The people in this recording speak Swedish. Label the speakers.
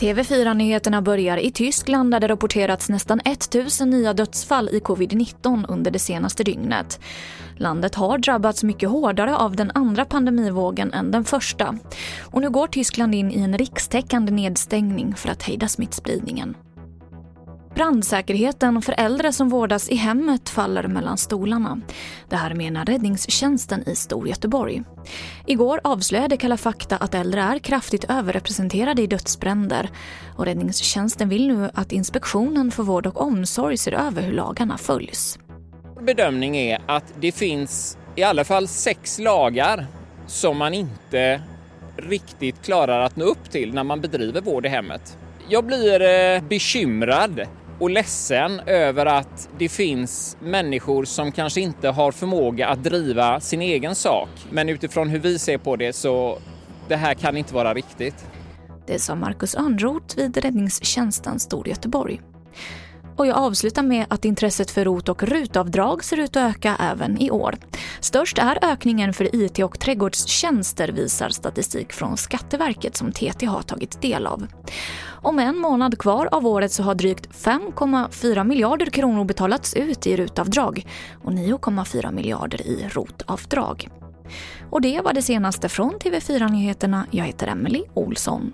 Speaker 1: TV4-nyheterna börjar i Tyskland där det rapporterats nästan 1000 nya dödsfall i covid-19 under det senaste dygnet. Landet har drabbats mycket hårdare av den andra pandemivågen än den första. Och nu går Tyskland in i en rikstäckande nedstängning för att hejda smittspridningen. Brandsäkerheten för äldre som vårdas i hemmet faller mellan stolarna. Det här menar räddningstjänsten i Storgöteborg. Igår avslöjade Kalla fakta att äldre är kraftigt överrepresenterade i dödsbränder och räddningstjänsten vill nu att Inspektionen för vård och omsorg ser över hur lagarna följs.
Speaker 2: Bedömning är att det finns i alla fall sex lagar som man inte riktigt klarar att nå upp till när man bedriver vård i hemmet. Jag blir eh, bekymrad och ledsen över att det finns människor som kanske inte har förmåga att driva sin egen sak. Men utifrån hur vi ser på det så det här kan inte vara riktigt.
Speaker 1: Det sa Marcus Örnroth vid Räddningstjänsten Storgöteborg. Och jag avslutar med att intresset för ROT och rutavdrag ser ut att öka även i år. Störst är ökningen för IT och trädgårdstjänster visar statistik från Skatteverket som TT har tagit del av. Om en månad kvar av året så har drygt 5,4 miljarder kronor betalats ut i rutavdrag och 9,4 miljarder i rotavdrag. Och det var det senaste från TV4 Nyheterna. Jag heter Emily Olsson.